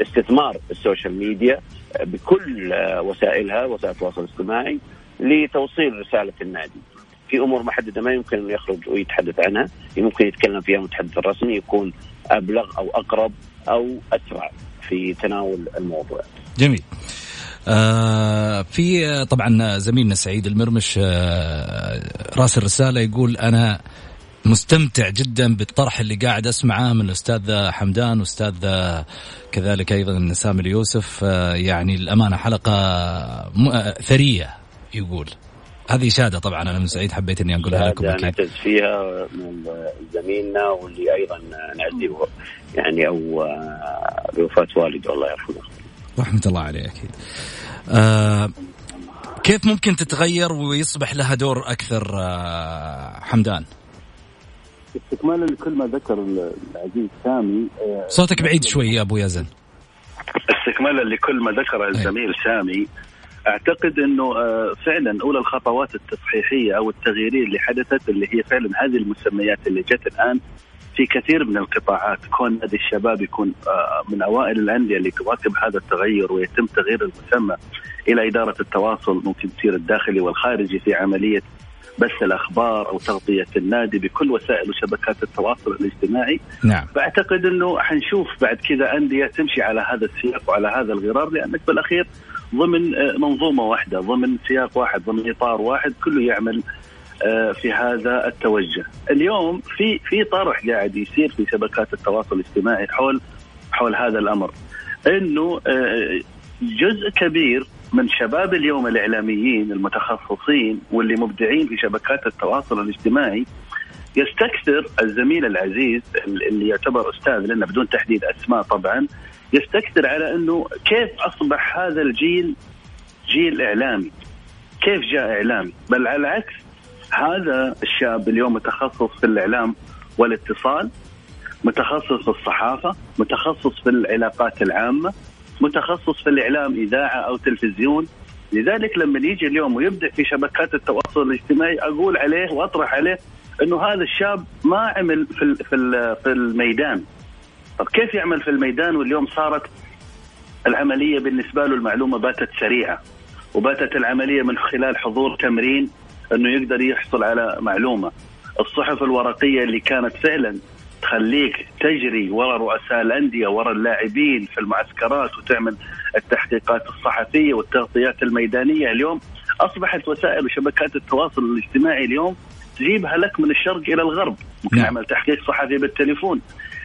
استثمار ال social media بكل آه، وسائلها وسائل التواصل الاجتماعي لتوصيل رسالة النادي. في أمور محددة ما يمكن انه يخرج ويتحدث عنها، ممكن يتكلم فيها المتحدث الرسمي يكون أبلغ أو أقرب أو أسرع في تناول الموضوع. جميل. آه في طبعا زميلنا سعيد المرمش آه راسل رسالة يقول أنا مستمتع جدا بالطرح اللي قاعد أسمعه من الاستاذ حمدان واستاذ كذلك أيضا سامي اليوسف آه يعني الأمانة حلقة ثرية يقول هذه شهادة طبعا. أنا من سعيد حبيت إني أقولها لكم أكيد. نعتز فيها من زميلنا واللي أيضا نعزيه يعني أو بوفاة والده. الله يرحمه. رحمة الله عليه أكيد. آه كيف ممكن تتغير ويصبح لها دور أكثر آه حمدان؟ استكمالا لكل ما ذكر العزيز سامي آه صوتك بعيد شوي يا أبو يزن. استكمالا لكل ما ذكر الزميل سامي أعتقد إنه آه، فعلا أولى الخطوات التصحيحية أو التغييرية اللي حدثت اللي هي فعلا هذه المسميات اللي جت الآن في كثير من القطاعات. كون نادي الشباب يكون آه، من أوائل الأندية اللي تواكب هذا التغير ويتم تغيير المسمى إلى إدارة التواصل ممكن تصير الداخلي والخارجي في عملية بث الأخبار أو تغطية النادي بكل وسائل وشبكات التواصل الاجتماعي. نعم. فأعتقد إنه حنشوف بعد كذا أندية تمشي على هذا السياق وعلى هذا الغرار لأنك بالأخير ضمن آه، منظومة واحدة ضمن سياق واحد ضمن إطار واحد كله يعمل آه، في هذا التوجه. اليوم في في طرح قاعد يصير في شبكات التواصل الاجتماعي حول حول هذا الأمر. إنه آه، جزء كبير من شباب اليوم الإعلاميين المتخصصين واللي مبدعين في شبكات التواصل الاجتماعي يستكثر الزميل العزيز اللي يعتبر أستاذ لنا بدون تحديد أسماء طبعا يستكثر على أنه كيف أصبح هذا الجيل جيل إعلامي؟ كيف جاء إعلامي؟ بل على العكس هذا الشاب اليوم متخصص في الإعلام والاتصال متخصص في الصحافة متخصص في العلاقات العامة متخصص في الإعلام إذاعة أو تلفزيون. لذلك لما يجي اليوم ويبدأ في شبكات التواصل الاجتماعي أقول عليه وأطرح عليه أنه هذا الشاب ما عمل في في في الميدان. طب كيف يعمل في الميدان واليوم صارت العملية بالنسبة له المعلومة باتت سريعة وباتت العملية من خلال حضور تمرين إنه يقدر يحصل على معلومة. الصحف الورقية اللي كانت فعلا تخليك تجري وراء رؤساء الأندية وراء اللاعبين في المعسكرات وتعمل التحقيقات الصحفية والتغطيات الميدانية. اليوم أصبحت وسائل وشبكات التواصل الاجتماعي اليوم تجيبها لك من الشرق إلى الغرب. ممكن نعم. تحقيق صحفي بالتليفون.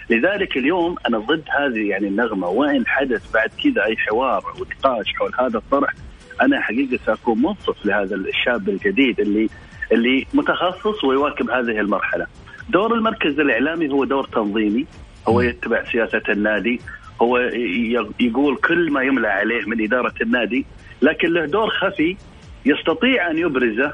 لذلك اليوم أنا ضد هذه يعني النغمة. وإن حدث بعد كذا أي حوار أو نقاش حول هذا الطرح أنا حقيقة سأكون منصف لهذا الشاب الجديد اللي اللي متخصص ويواكب هذه المرحلة. دور المركز الإعلامي هو دور تنظيمي. هو يتبع سياسة النادي. هو يقول كل ما يملى عليه من إدارة النادي. لكن له دور خفي يستطيع أن يبرزه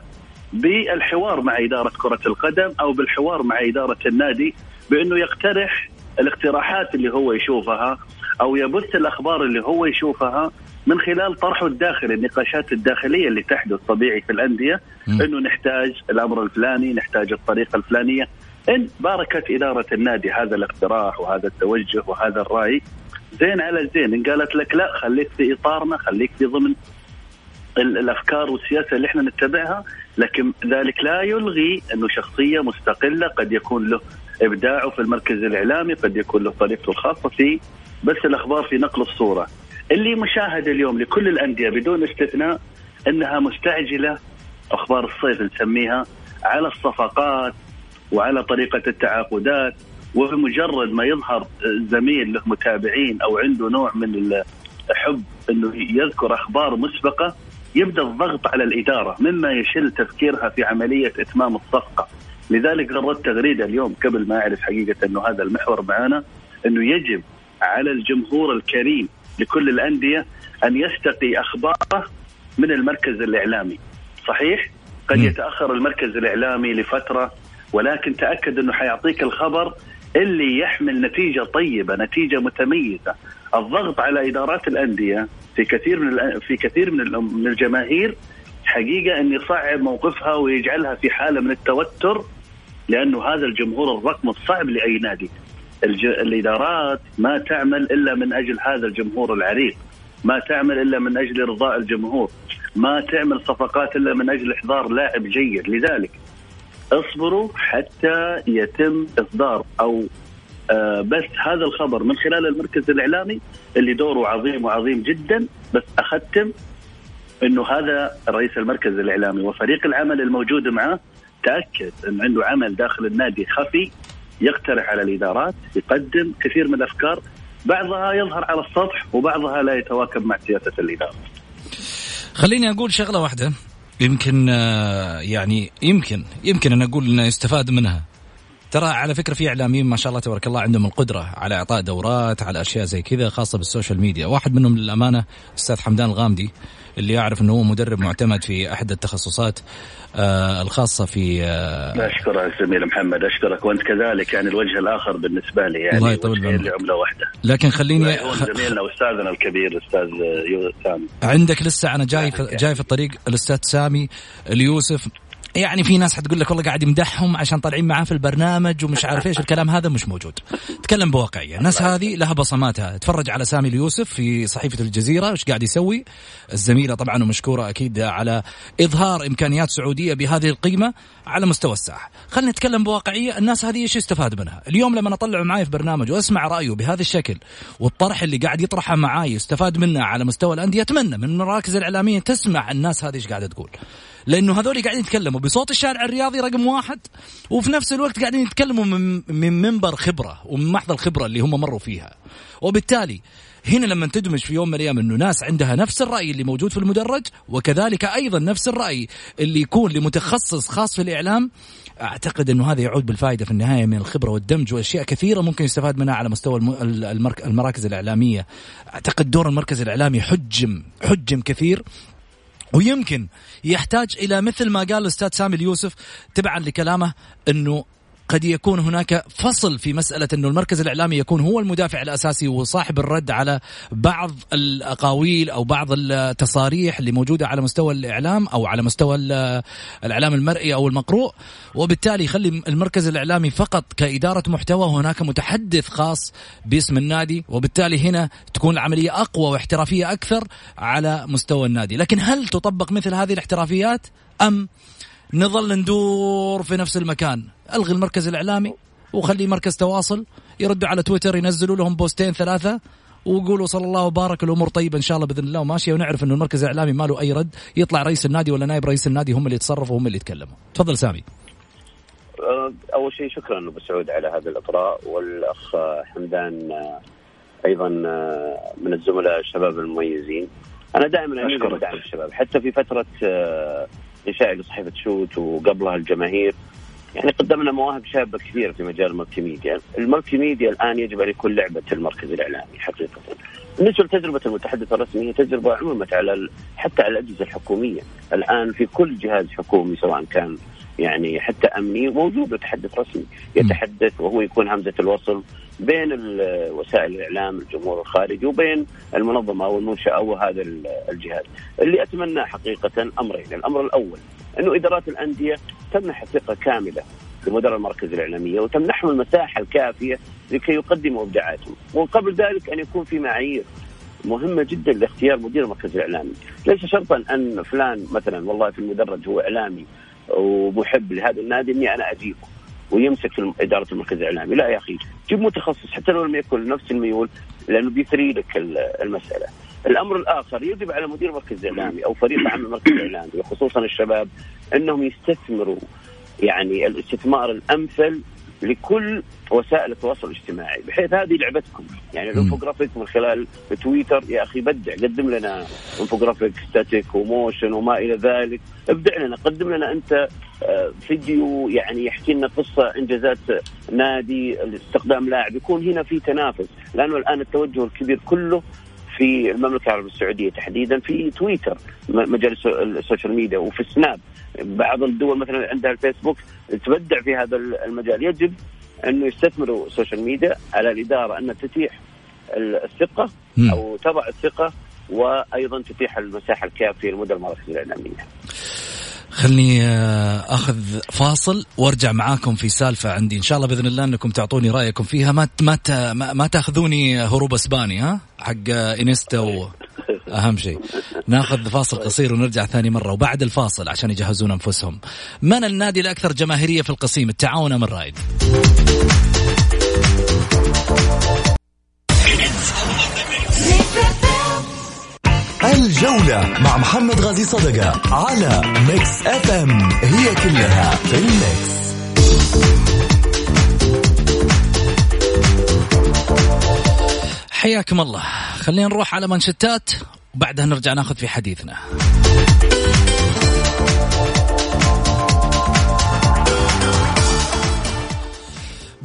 بالحوار مع إدارة كرة القدم أو بالحوار مع إدارة النادي بأنه يقترح الاقتراحات اللي هو يشوفها أو يبث الأخبار اللي هو يشوفها من خلال طرحه الداخلي النقاشات الداخلية اللي تحدث طبيعي في الأندية إنه نحتاج الأمر الفلاني نحتاج الطريقة الفلانية. إن باركت إدارة النادي هذا الاقتراح وهذا التوجه وهذا الرأي زين على زين. إن قالت لك لا خليك في إطارنا خليك في ضمن الأفكار والسياسة اللي إحنا نتبعها. لكن ذلك لا يلغي إنه شخصية مستقلة قد يكون له إبداعه في المركز الإعلامي قد يكون له طريقته الخاصة في بس الأخبار في نقل الصورة. اللي مشاهد اليوم لكل الأندية بدون استثناء إنها مستعجلة أخبار الصيف نسميها على الصفقات وعلى طريقة التعاقدات وبمجرد ما يظهر زميل له متابعين أو عنده نوع من الحب إنه يذكر أخبار مسبقة يبدأ الضغط على الإدارة مما يشل تفكيرها في عملية إتمام الصفقة. لذلك غردت تغريدة اليوم قبل ما أعرف حقيقة أنه هذا المحور معنا أنه يجب على الجمهور الكريم لكل الأندية أن يستقي أخباره من المركز الإعلامي. صحيح؟ قد يتأخر المركز الإعلامي لفترة ولكن تأكد أنه حيعطيك الخبر اللي يحمل نتيجة طيبة نتيجة متميزة. الضغط على إدارات الأندية في كثير من في كثير من من الجماهير حقيقة أن يصعب موقفها ويجعلها في حالة من التوتر. لأنه هذا الجمهور الرقم الصعب لأي نادي. الإدارات ما تعمل إلا من أجل هذا الجمهور العريق. ما تعمل إلا من أجل إرضاء الجمهور. ما تعمل صفقات إلا من أجل إحضار لاعب جيد. لذلك اصبروا حتى يتم إصدار أو آه بس هذا الخبر من خلال المركز الإعلامي اللي دوره عظيم وعظيم جدا. بس أختم إنه هذا رئيس المركز الإعلامي وفريق العمل الموجود معه تاكد انه عنده عمل داخل النادي خفي يقترح على الإدارات يقدم كثير من الأفكار بعضها يظهر على السطح وبعضها لا يتواكب مع سياسة الإدارة. خليني أقول شغلة واحدة. يمكن آه، يعني يمكن يمكن أن أقول إنه يستفاد منها. ترى على فكرة في إعلاميين ما شاء الله تبارك الله عندهم القدرة على إعطاء دورات على أشياء زي كذا خاصة بالسوشيال ميديا. واحد منهم للأمانة أستاذ حمدان الغامدي. اللي اعرف إنه هو مدرب معتمد في أحد التخصصات آه الخاصة في آه أشكرك زميل محمد أشكرك وأنت كذلك يعني الوجه الآخر بالنسبة لي يعني الله يطول بعمرك. عمله واحدة. لكن خليني زميلنا وأستاذنا الكبير الاستاذ سامي. عندك لسه أنا جاي في جاي في الطريق الأستاذ سامي اليوسف. يعني في ناس حتقول لك والله قاعد يمدحهم عشان طالعين معاه في البرنامج ومش عارف إيش الكلام هذا مش موجود. تكلم بواقعية. الناس هذه لها بصماتها. تفرج على سامي اليوسف في صحيفة الجزيرة إيش قاعد يسوي؟ الزميلة طبعا ومشكورة أكيد على إظهار إمكانيات سعودية بهذه القيمة على مستوى الساحة. خلينا نتكلم بواقعية. الناس هذه إيش يستفاد منها؟ اليوم لما اطلعه معي في برنامج وأسمع رأيه بهذا الشكل والطرح اللي قاعد يطرحه معاي يستفاد منه على مستوى الأندية أتمنى من المراكز الإعلامية تسمع الناس هذه إيش قاعدة تقول. لأنه هذول قاعدين يتكلموا بصوت الشارع الرياضي رقم واحد وفي نفس الوقت قاعدين يتكلموا من, من منبر خبرة ومن محض الخبرة اللي هم مروا فيها. وبالتالي هنا لما تدمج في يوم من الأيام إنه ناس عندها نفس الرأي اللي موجود في المدرج وكذلك أيضا نفس الرأي اللي يكون لمتخصص خاص في الإعلام أعتقد إنه هذا يعود بالفائدة في النهاية من الخبرة والدمج وأشياء كثيرة ممكن يستفاد منها على مستوى المراكز الإعلامية. أعتقد دور المركز الإعلامي حجم حجم كثير. ويمكن يحتاج إلى مثل ما قال الأستاذ سامي اليوسف تبعا لكلامه إنه قد يكون هناك فصل في مسألة أنه المركز الإعلامي يكون هو المدافع الأساسي وصاحب الرد على بعض الأقاويل أو بعض التصاريح اللي موجودة على مستوى الإعلام أو على مستوى الإعلام المرئي أو المقروء. وبالتالي يخلي المركز الإعلامي فقط كإدارة محتوى هناك متحدث خاص باسم النادي وبالتالي هنا تكون العملية أقوى واحترافية أكثر على مستوى النادي. لكن هل تطبق مثل هذه الاحترافيات أم نظل ندور في نفس المكان. ألغي المركز الإعلامي وخلي مركز تواصل. يردوا على تويتر ينزلوا لهم بوستين ثلاثة ويقولوا صلى الله وبارك الأمور طيبة إن شاء الله بإذن الله وماشية. ونعرف إنه المركز الإعلامي ما له أي رد. يطلع رئيس النادي ولا نائب رئيس النادي هم اللي يتصرفوا هم اللي يتكلموا. تفضل سامي. أه، أول شيء شكرا أبو سعود على هذا الإطراء. والأخ حمدان أه، أيضا أه، من الزملاء الشباب المميزين. أنا دائما أميل دعم الشباب. حتى في فترة انشائي لصحيفه شوت وقبلها الجماهير. يعني قدمنا مواهب شابة كثيرة في مجال ال multimedia، ال multimedia الآن يجب أن يكون لعبة المركز الإعلامي حقيقة. بالنسبة لتجربه المتحدث الرسمي هي تجربة عممت على حتى على الأجهزة الحكومية، الآن في كل جهاز حكومي سواء كان يعني حتى امني موجود متحدث رسمي يتحدث وهو يكون همزة الوصل بين وسائل الإعلام الجمهور الخارجي وبين المنظمة أو المنشأة أو هذا الجهاز. اللي أتمنى حقيقة أمرين الأمر الأول أنه إدارات الأندية تمنح ثقة كاملة لمدراء المراكز الإعلامية وتمنحهم المساحة الكافية لكي يقدموا إبداعاتهم. وقبل ذلك أن يكون في معايير مهمة جدا لاختيار مدير المركز الإعلامي، ليس شرطا أن فلان مثلا والله في المدرج هو إعلامي ومحب لهذا النادي إني أنا أجيبه ويمسك في إدارة المركز الإعلامي، لا يا أخي جيب متخصص حتى لو لم يكن نفس الميول لأنه بيثري لك المسألة. الأمر الآخر يجب على مدير المركز الإعلامي أو فريق عمل المركز الإعلامي وخصوصا الشباب إنهم يستثمروا يعني الاستثمار الأمثل لكل وسائل التواصل الاجتماعي بحيث هذه لعبتكم. يعني الانفوجرافيك من خلال تويتر يا أخي بدع قدم لنا infographic static و motion وما إلى ذلك. ابدع لنا قدم لنا أنت آه، فيديو يعني يحكي لنا قصة إنجازات نادي استخدام لاعب. يكون هنا في تنافس لأنه الآن التوجه الكبير كله في المملكة العربية السعودية تحديدا في تويتر مجال ال social media وفي السناب بعض الدول مثلا عندها الفيسبوك تبدع في هذا المجال. يجب انه يستثمروا ال social media على الإدارة أن تتيح الثقة أو تضع الثقة وأيضا تتيح المساحة الكافية لمدى المراكز الإعلامية. خلني آه، أخذ فاصل وأرجع معاكم في سالفة عندي. إن شاء الله بإذن الله إنكم تعطوني رأيكم فيها. ما ما ما تأخذوني هروب أسباني ها؟ حق انستا و... أهم شيء. نأخذ فاصل قصير ونرجع ثاني مرة وبعد الفاصل عشان يجهزون أنفسهم. من النادي الأكثر جماهيرية في القصيم؟ التعاون أم الرائد؟ الجولة مع محمد غازي صدقة على Mix FM هي كلها في ال mix حياكم الله. خلينا نروح على منشتات وبعدها نرجع ناخذ في حديثنا.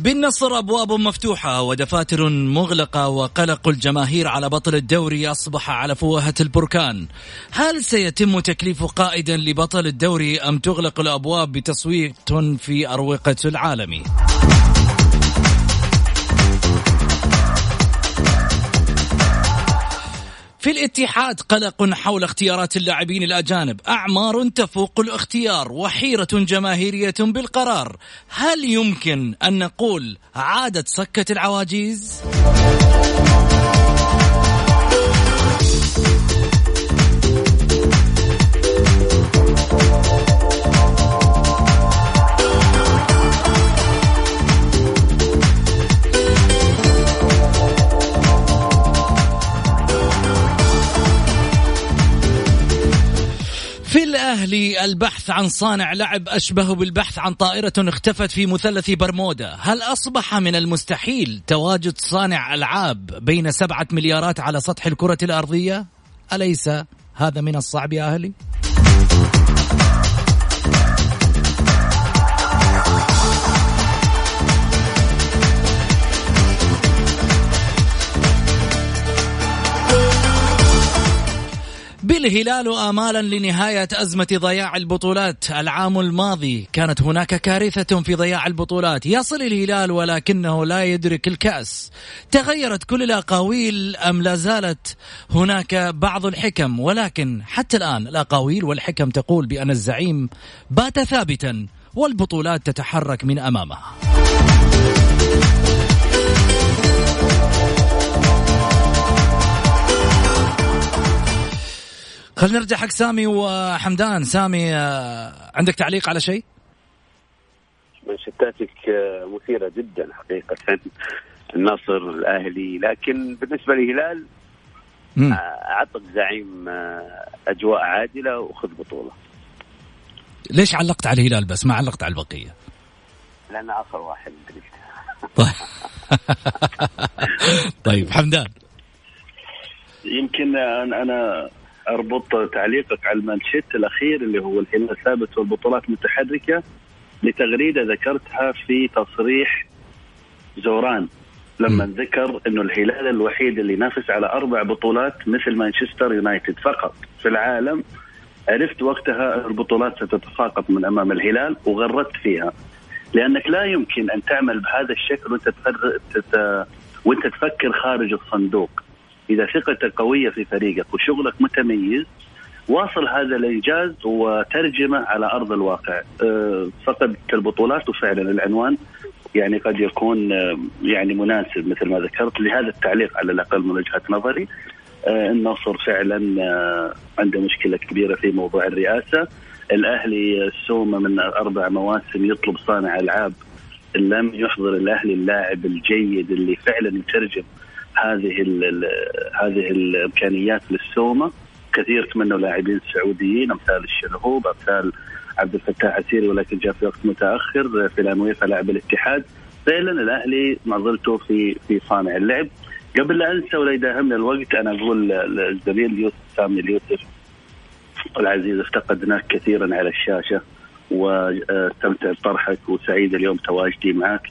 بالنصر أبواب مفتوحة ودفاتر مغلقة وقلق الجماهير على بطل الدوري أصبح على فوهة البركان. هل سيتم تكليف قائدا لبطل الدوري أم تغلق الأبواب بتصويت في أروقة العالمي؟ في الاتحاد قلق حول اختيارات اللاعبين الأجانب أعمار تفوق الاختيار وحيرة جماهيرية بالقرار هل يمكن أن نقول عادت سكة العواجيز؟ البحث عن صانع لعب أشبه بالبحث عن طائرة اختفت في مثلث برمودا هل أصبح من المستحيل تواجد صانع ألعاب بين سبعة مليارات على سطح الكرة الأرضية أليس هذا من الصعب يا أهلي؟ بالهلال آمالا لنهاية أزمة ضياع البطولات. العام الماضي كانت هناك كارثة في ضياع البطولات. يصل الهلال ولكنه لا يدرك الكأس. تغيرت كل الأقاويل أم لا زالت هناك بعض الحكم؟ ولكن حتى الآن الأقاويل والحكم تقول بأن الزعيم بات ثابتا والبطولات تتحرك من أمامه. خلينا نرجع حق سامي وحمدان. سامي آه، عندك تعليق على شيء؟ منشتاتك آه، مثيرة جدا حقيقة. النصر الأهلي لكن بالنسبة للهلال آه، أعطك زعيم أجواء عادلة وخذ بطولة. ليش علقت على الهلال بس؟ ما علقت على البقية؟ لأن آخر واحد طيب حمدان. يمكن أنا أربط تعليقك على المانشيت الأخير اللي هو الهلال ثابت والبطولات متحركه لتغريدة ذكرتها في تصريح زوران. لما ذكر إنه الهلال الوحيد اللي ينافس على أربع بطولات مثل مانشستر يونايتد فقط. في العالم عرفت وقتها البطولات ستتساقط من أمام الهلال وغردت فيها. لأنك لا يمكن أن تعمل بهذا الشكل وأنت. وأنت تفكر خارج الصندوق. إذا ثقتك قوية في فريقك وشغلك متميز واصل هذا الإنجاز وترجمة على أرض الواقع. أه، فقدت البطولات وفعلا العنوان يعني قد يكون أه، يعني مناسب مثل ما ذكرت لهذا التعليق على الأقل من وجهة نظري. أه، النصر فعلا عنده مشكلة كبيرة في موضوع الرئاسة. الأهلي السومه من أربع مواسم يطلب صانع ألعاب لم يحضر الأهلي اللاعب الجيد اللي فعلا يترجم هذه ال هذه الإمكانيات للسومة. كثير تمنوا لاعبين سعوديين أمثال الشلهوب أمثال عبد الفتاح عسيري ولكن جاء في وقت متأخر في الانويفا لاعب الاتحاد. فعلا الأهلي زلت في في صانع اللعب. قبل لا أنسى ولا يداهمني الوقت أنا أقول للزميل يوسف سامي اليوسف العزيز افتقدناك كثيرا على الشاشة واستمتع بطرحك وسعيد اليوم تواجدي معك.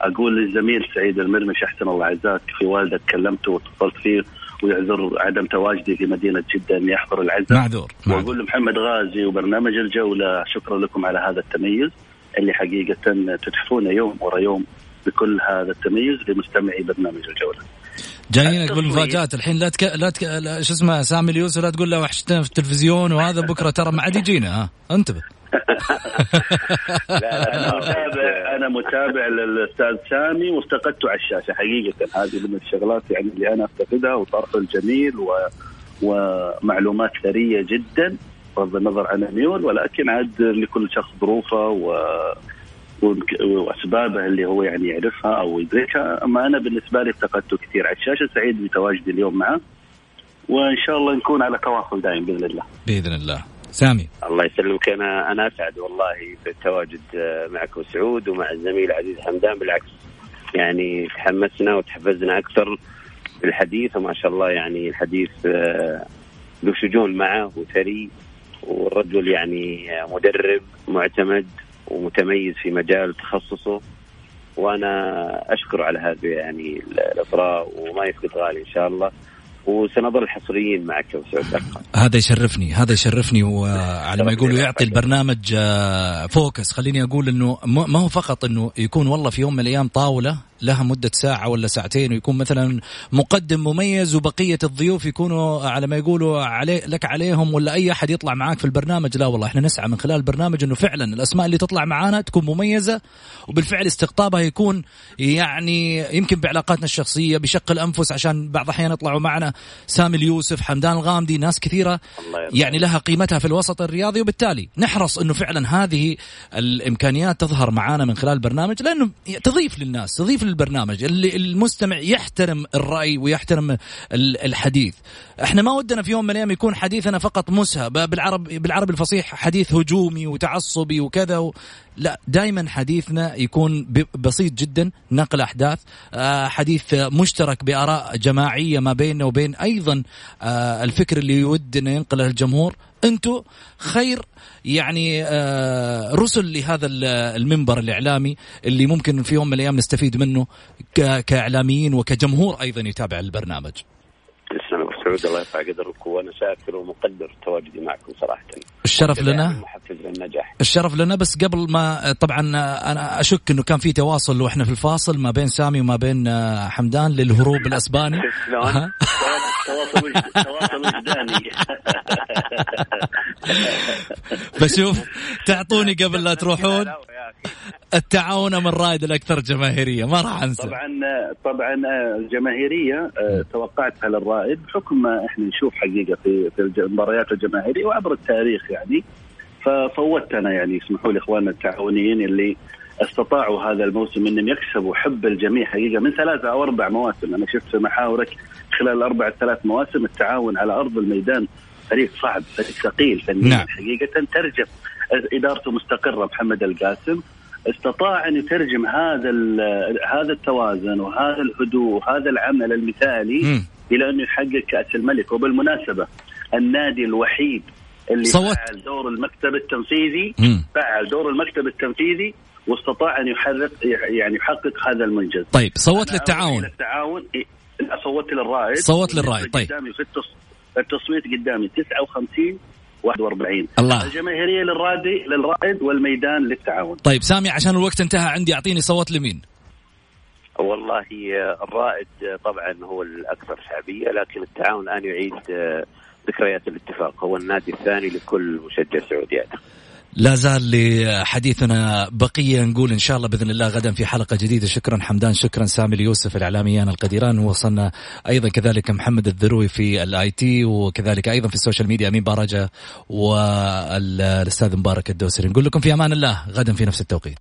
أقول للزميل سعيد المرمش أحسن الله عزاك في والدك كلمته واتصلت فيه ويعذر عدم تواجدي في مدينة جدة اني احضر العزاء. معذور وأقول لمحمد غازي وبرنامج الجولة شكرا لكم على هذا التميز اللي حقيقة تتحفون يوم ورا يوم بكل هذا التميز لمستمعي برنامج الجولة. جايينك بالمفاجات الحين لا تك... لا تك... شو اسمه سامي اليوسف لا تقول له وحشتنا في التلفزيون وهذا بكرة ترى ما عاد يجينا ها انتبه. لا أنا متابع أنا متابع للأستاذ سامي وافتقدته على الشاشة حقيقة. هذه من الشغلات يعني اللي أنا أفتقدها وطرحه الجميل و... ومعلومات ثرية جدا بغض النظر عن الميول ولكن عاد لكل شخص ظروفه و وأسبابه اللي هو يعني يعرفها أو يدركها. أما أنا بالنسبة لي افتقدته كثير على الشاشة. سعيد بتواجدي اليوم معه. وإن شاء الله نكون على تواصل دائم بإذن الله. بإذن الله. سامي. الله يسلمك. أنا أنا أسعد والله بالتواجد آه، معك سعود ومع الزميل عزيز حمدان. بالعكس يعني تحمسنا وتحفزنا أكثر بالحديث وما شاء الله يعني الحديث له آه، شجون معه وثري والرجل يعني مدرب معتمد ومتميز في مجال تخصصه. وأنا أشكر على هذه يعني الإطراء وما يفقد غالي إن شاء الله. وسنظل حصريين معك هذا يشرفني هذا يشرفني وعلى ما يقولوا يعطي البرنامج فوكس. آه، خليني أقول إنه ما هو فقط إنه يكون والله في يوم من الأيام طاولة لها مدة ساعة ولا ساعتين ويكون مثلا مقدم مميز وبقية الضيوف يكونوا على ما يقولوا علي لك عليهم ولا أي أحد يطلع معاك في البرنامج. لا والله إحنا نسعى من خلال البرنامج أنه فعلا الأسماء اللي تطلع معانا تكون مميزة وبالفعل استقطابها يكون يعني يمكن بعلاقاتنا الشخصية بشق الأنفس عشان بعض الأحيان يطلعوا معنا سامي اليوسف حمدان الغامدي ناس كثيرة يعني لها قيمتها في الوسط الرياضي. وبالتالي نحرص أنه فعلا هذه الإمكانيات تظهر معانا من خلال البرنامج لأنه تضيف للناس تضيف البرنامج اللي المستمع يحترم الرأي ويحترم الحديث. إحنا ما ودنا في يوم من الأيام يكون حديثنا فقط مسهى بالعرب بالعربي الفصيح حديث هجومي وتعصبي وكذا و... لا دائما حديثنا يكون بسيط جدا نقل أحداث آه، حديث مشترك بآراء جماعية ما بيننا وبين أيضا آه، الفكر اللي يود انه ينقله الجمهور. أنتم خير يعني آه، رسل لهذا المنبر الإعلامي اللي ممكن في يوم من الأيام نستفيد منه كإعلاميين وكجمهور أيضا يتابع البرنامج. سعود الله يرفع قدرك وأنا شاكر ومقدر تواجدي معكم صراحة. الشرف لنا؟ محفز للنجاح الشرف لنا بس قبل ما طبعا أنا أشك إنه كان في تواصل وإحنا في الفاصل ما بين سامي وما بين حمدان للهروب الأسباني. تواصل تواصل وجداني. بشوف تعطوني قبل لا تروحون. التعاون ام الرائد الأكثر جماهيرية ما راح أنسى. طبعا طبعا الجماهيرية آه، توقعتها للرائد بحكم ما إحنا نشوف حقيقة في في المباريات الجماهيرية وعبر التاريخ يعني. ففوتت أنا يعني يسمحوا لي إخواننا التعاونيين اللي استطاعوا هذا الموسم انهم يكسبوا حب الجميع حقيقة من ثلاثة أو أربع مواسم أنا شفت في محاورك خلال الاربع ثلاث مواسم التعاون على أرض الميدان فريق صعب فريق ثقيل فنيا نعم. حقيقة ترجم إدارته مستقرة محمد القاسم استطاع أن يترجم هذا هذا التوازن وهذا الهدوء وهذا العمل المثالي م. إلى انه يحقق كأس الملك وبالمناسبة النادي الوحيد اللي صوت. فعل دور المكتب التنفيذي م. فعل دور المكتب التنفيذي واستطاع أن يحرق يعني يحقق هذا المنجز. طيب صوت للتعاون. للتعاون صوت للرائد. صوت للرائد طيب. قدامي في التصويت قدامي. 59 41 الله. الجماهيرية للرادي للرائد والميدان للتعاون. طيب سامي عشان الوقت انتهى عندي أعطيني صوت لمين؟ والله الرائد طبعا هو الأكثر شعبية لكن التعاون الآن يعيد ذكريات الاتفاق. هو النادي الثاني لكل مشجع سعودي يعني. لا زال لحديثنا بقية. نقول إن شاء الله بإذن الله غدا في حلقة جديدة. شكرا حمدان شكرا سامي اليوسف الإعلاميان القديران. وصلنا أيضا كذلك محمد الذروي في ال IT وكذلك أيضا في ال social media أمين بارجة والأستاذ مبارك الدوسري. نقول لكم في أمان الله غدا في نفس التوقيت.